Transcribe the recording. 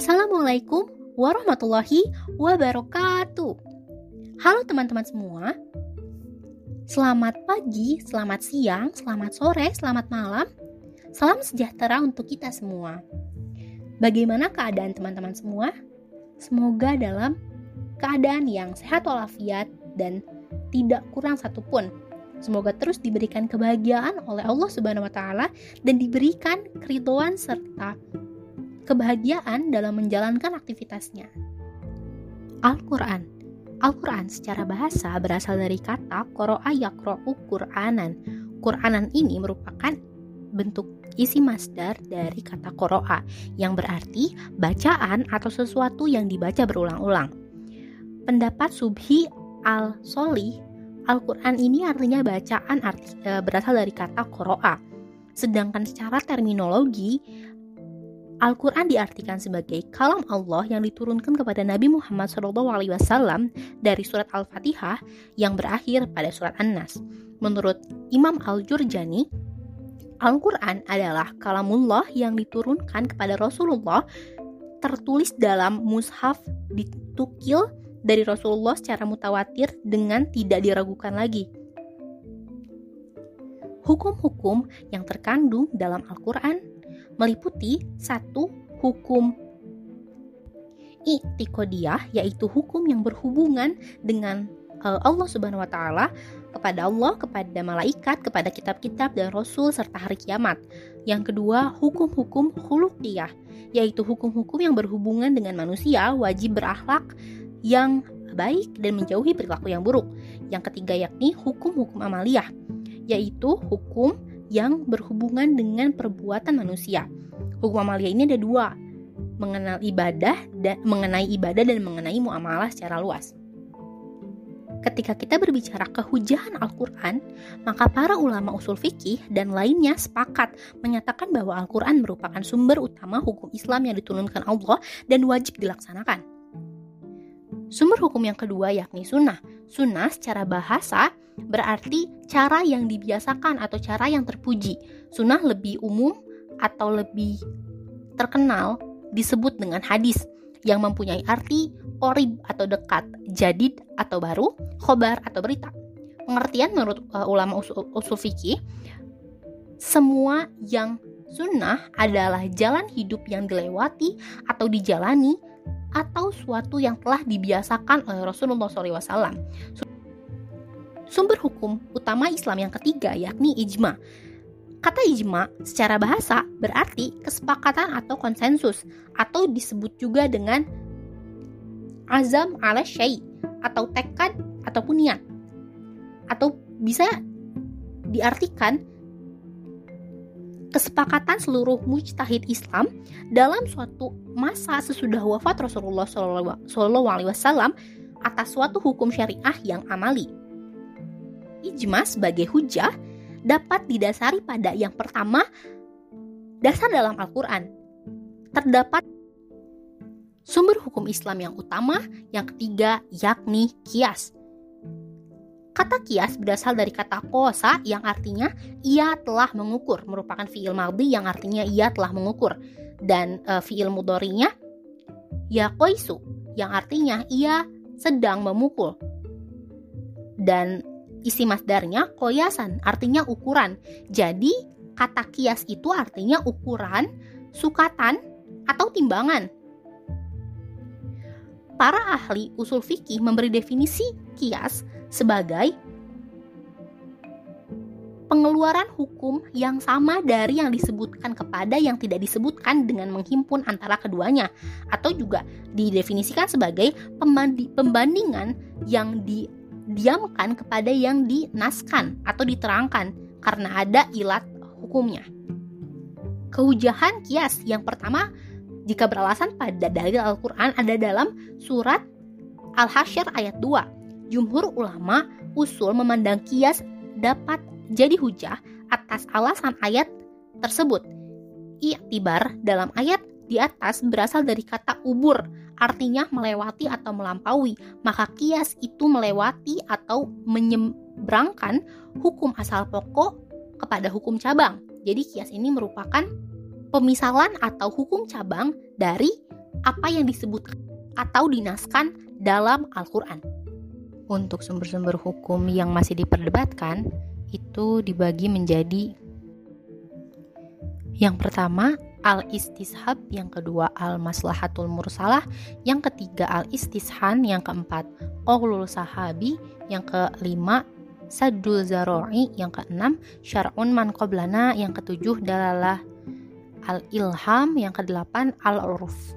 Assalamualaikum warahmatullahi wabarakatuh. Halo teman-teman semua. Selamat pagi, selamat siang, selamat sore, selamat malam. Salam sejahtera untuk kita semua. Bagaimana keadaan teman-teman semua? Semoga dalam keadaan yang sehat walafiat dan tidak kurang satupun. Semoga terus diberikan kebahagiaan oleh Allah Subhanahu wa taala dan diberikan keriduan serta kebahagiaan dalam menjalankan aktivitasnya. Al-Quran Al-Quran secara bahasa berasal dari kata Qoro'a yakro'u Qur'anan. Qur'anan ini merupakan bentuk isi masdar dari kata Qoro'a yang berarti bacaan atau sesuatu yang dibaca berulang-ulang. Pendapat Subhi Al-Solih, Al-Quran ini artinya bacaan arti, e, berasal dari kata Qoro'a. Sedangkan secara terminologi, Al-Quran diartikan sebagai kalam Allah yang diturunkan kepada Nabi Muhammad SAW dari surat Al-Fatihah yang berakhir pada surat An-Nas. Menurut Imam Al-Jurjani, Al-Quran adalah kalamullah yang diturunkan kepada Rasulullah tertulis dalam mushaf ditukil dari Rasulullah secara mutawatir dengan tidak diragukan lagi. Hukum-hukum yang terkandung dalam Al-Quran meliputi satu hukum i'tiqodiyah yaitu hukum yang berhubungan dengan uh, Allah Subhanahu wa taala kepada Allah, kepada malaikat, kepada kitab-kitab dan rasul serta hari kiamat. Yang kedua, hukum-hukum khuluqiyah yaitu hukum-hukum yang berhubungan dengan manusia wajib berakhlak yang baik dan menjauhi perilaku yang buruk. Yang ketiga yakni hukum-hukum amaliyah yaitu hukum yang berhubungan dengan perbuatan manusia. Hukum amalia ini ada dua, mengenal ibadah dan mengenai ibadah dan mengenai muamalah secara luas. Ketika kita berbicara kehujahan Al-Quran, maka para ulama usul fikih dan lainnya sepakat menyatakan bahwa Al-Quran merupakan sumber utama hukum Islam yang diturunkan Allah dan wajib dilaksanakan. Sumber hukum yang kedua yakni sunnah. Sunnah secara bahasa berarti cara yang dibiasakan atau cara yang terpuji. Sunnah lebih umum atau lebih terkenal disebut dengan hadis yang mempunyai arti orib atau dekat, jadid atau baru, khobar atau berita. Pengertian menurut uh, ulama usul, usul fikih, semua yang sunnah adalah jalan hidup yang dilewati atau dijalani atau suatu yang telah dibiasakan oleh Rasulullah SAW. Sumber hukum utama Islam yang ketiga yakni ijma. Kata ijma secara bahasa berarti kesepakatan atau konsensus atau disebut juga dengan azam ala syai atau tekad ataupun niat. Atau bisa diartikan kesepakatan seluruh mujtahid Islam dalam suatu masa sesudah wafat Rasulullah SAW atas suatu hukum syariah yang amali ijma sebagai hujah dapat didasari pada yang pertama dasar dalam Al-Quran. Terdapat sumber hukum Islam yang utama, yang ketiga yakni kias. Kata kias berasal dari kata kosa yang artinya ia telah mengukur, merupakan fiil maldi yang artinya ia telah mengukur. Dan e, fiil mudorinya ya koisu yang artinya ia sedang memukul. Dan isi masdarnya koyasan, artinya ukuran. Jadi, kata kias itu artinya ukuran, sukatan, atau timbangan. Para ahli usul fikih memberi definisi kias sebagai pengeluaran hukum yang sama dari yang disebutkan kepada yang tidak disebutkan dengan menghimpun antara keduanya atau juga didefinisikan sebagai pembandingan yang di diamkan kepada yang dinaskan atau diterangkan karena ada ilat hukumnya. Kehujahan kias yang pertama jika beralasan pada dalil Al-Quran ada dalam surat Al-Hasyr ayat 2. Jumhur ulama usul memandang kias dapat jadi hujah atas alasan ayat tersebut. Iktibar dalam ayat di atas berasal dari kata ubur artinya melewati atau melampaui, maka kias itu melewati atau menyeberangkan hukum asal pokok kepada hukum cabang. Jadi kias ini merupakan pemisalan atau hukum cabang dari apa yang disebut atau dinaskan dalam Al-Quran. Untuk sumber-sumber hukum yang masih diperdebatkan, itu dibagi menjadi yang pertama al-istishab, yang kedua al-maslahatul mursalah, yang ketiga al-istishan, yang keempat qaulul sahabi, yang kelima sadul zaroi, yang keenam syar'un man qoblana, yang ketujuh dalalah al-ilham, yang kedelapan al-uruf.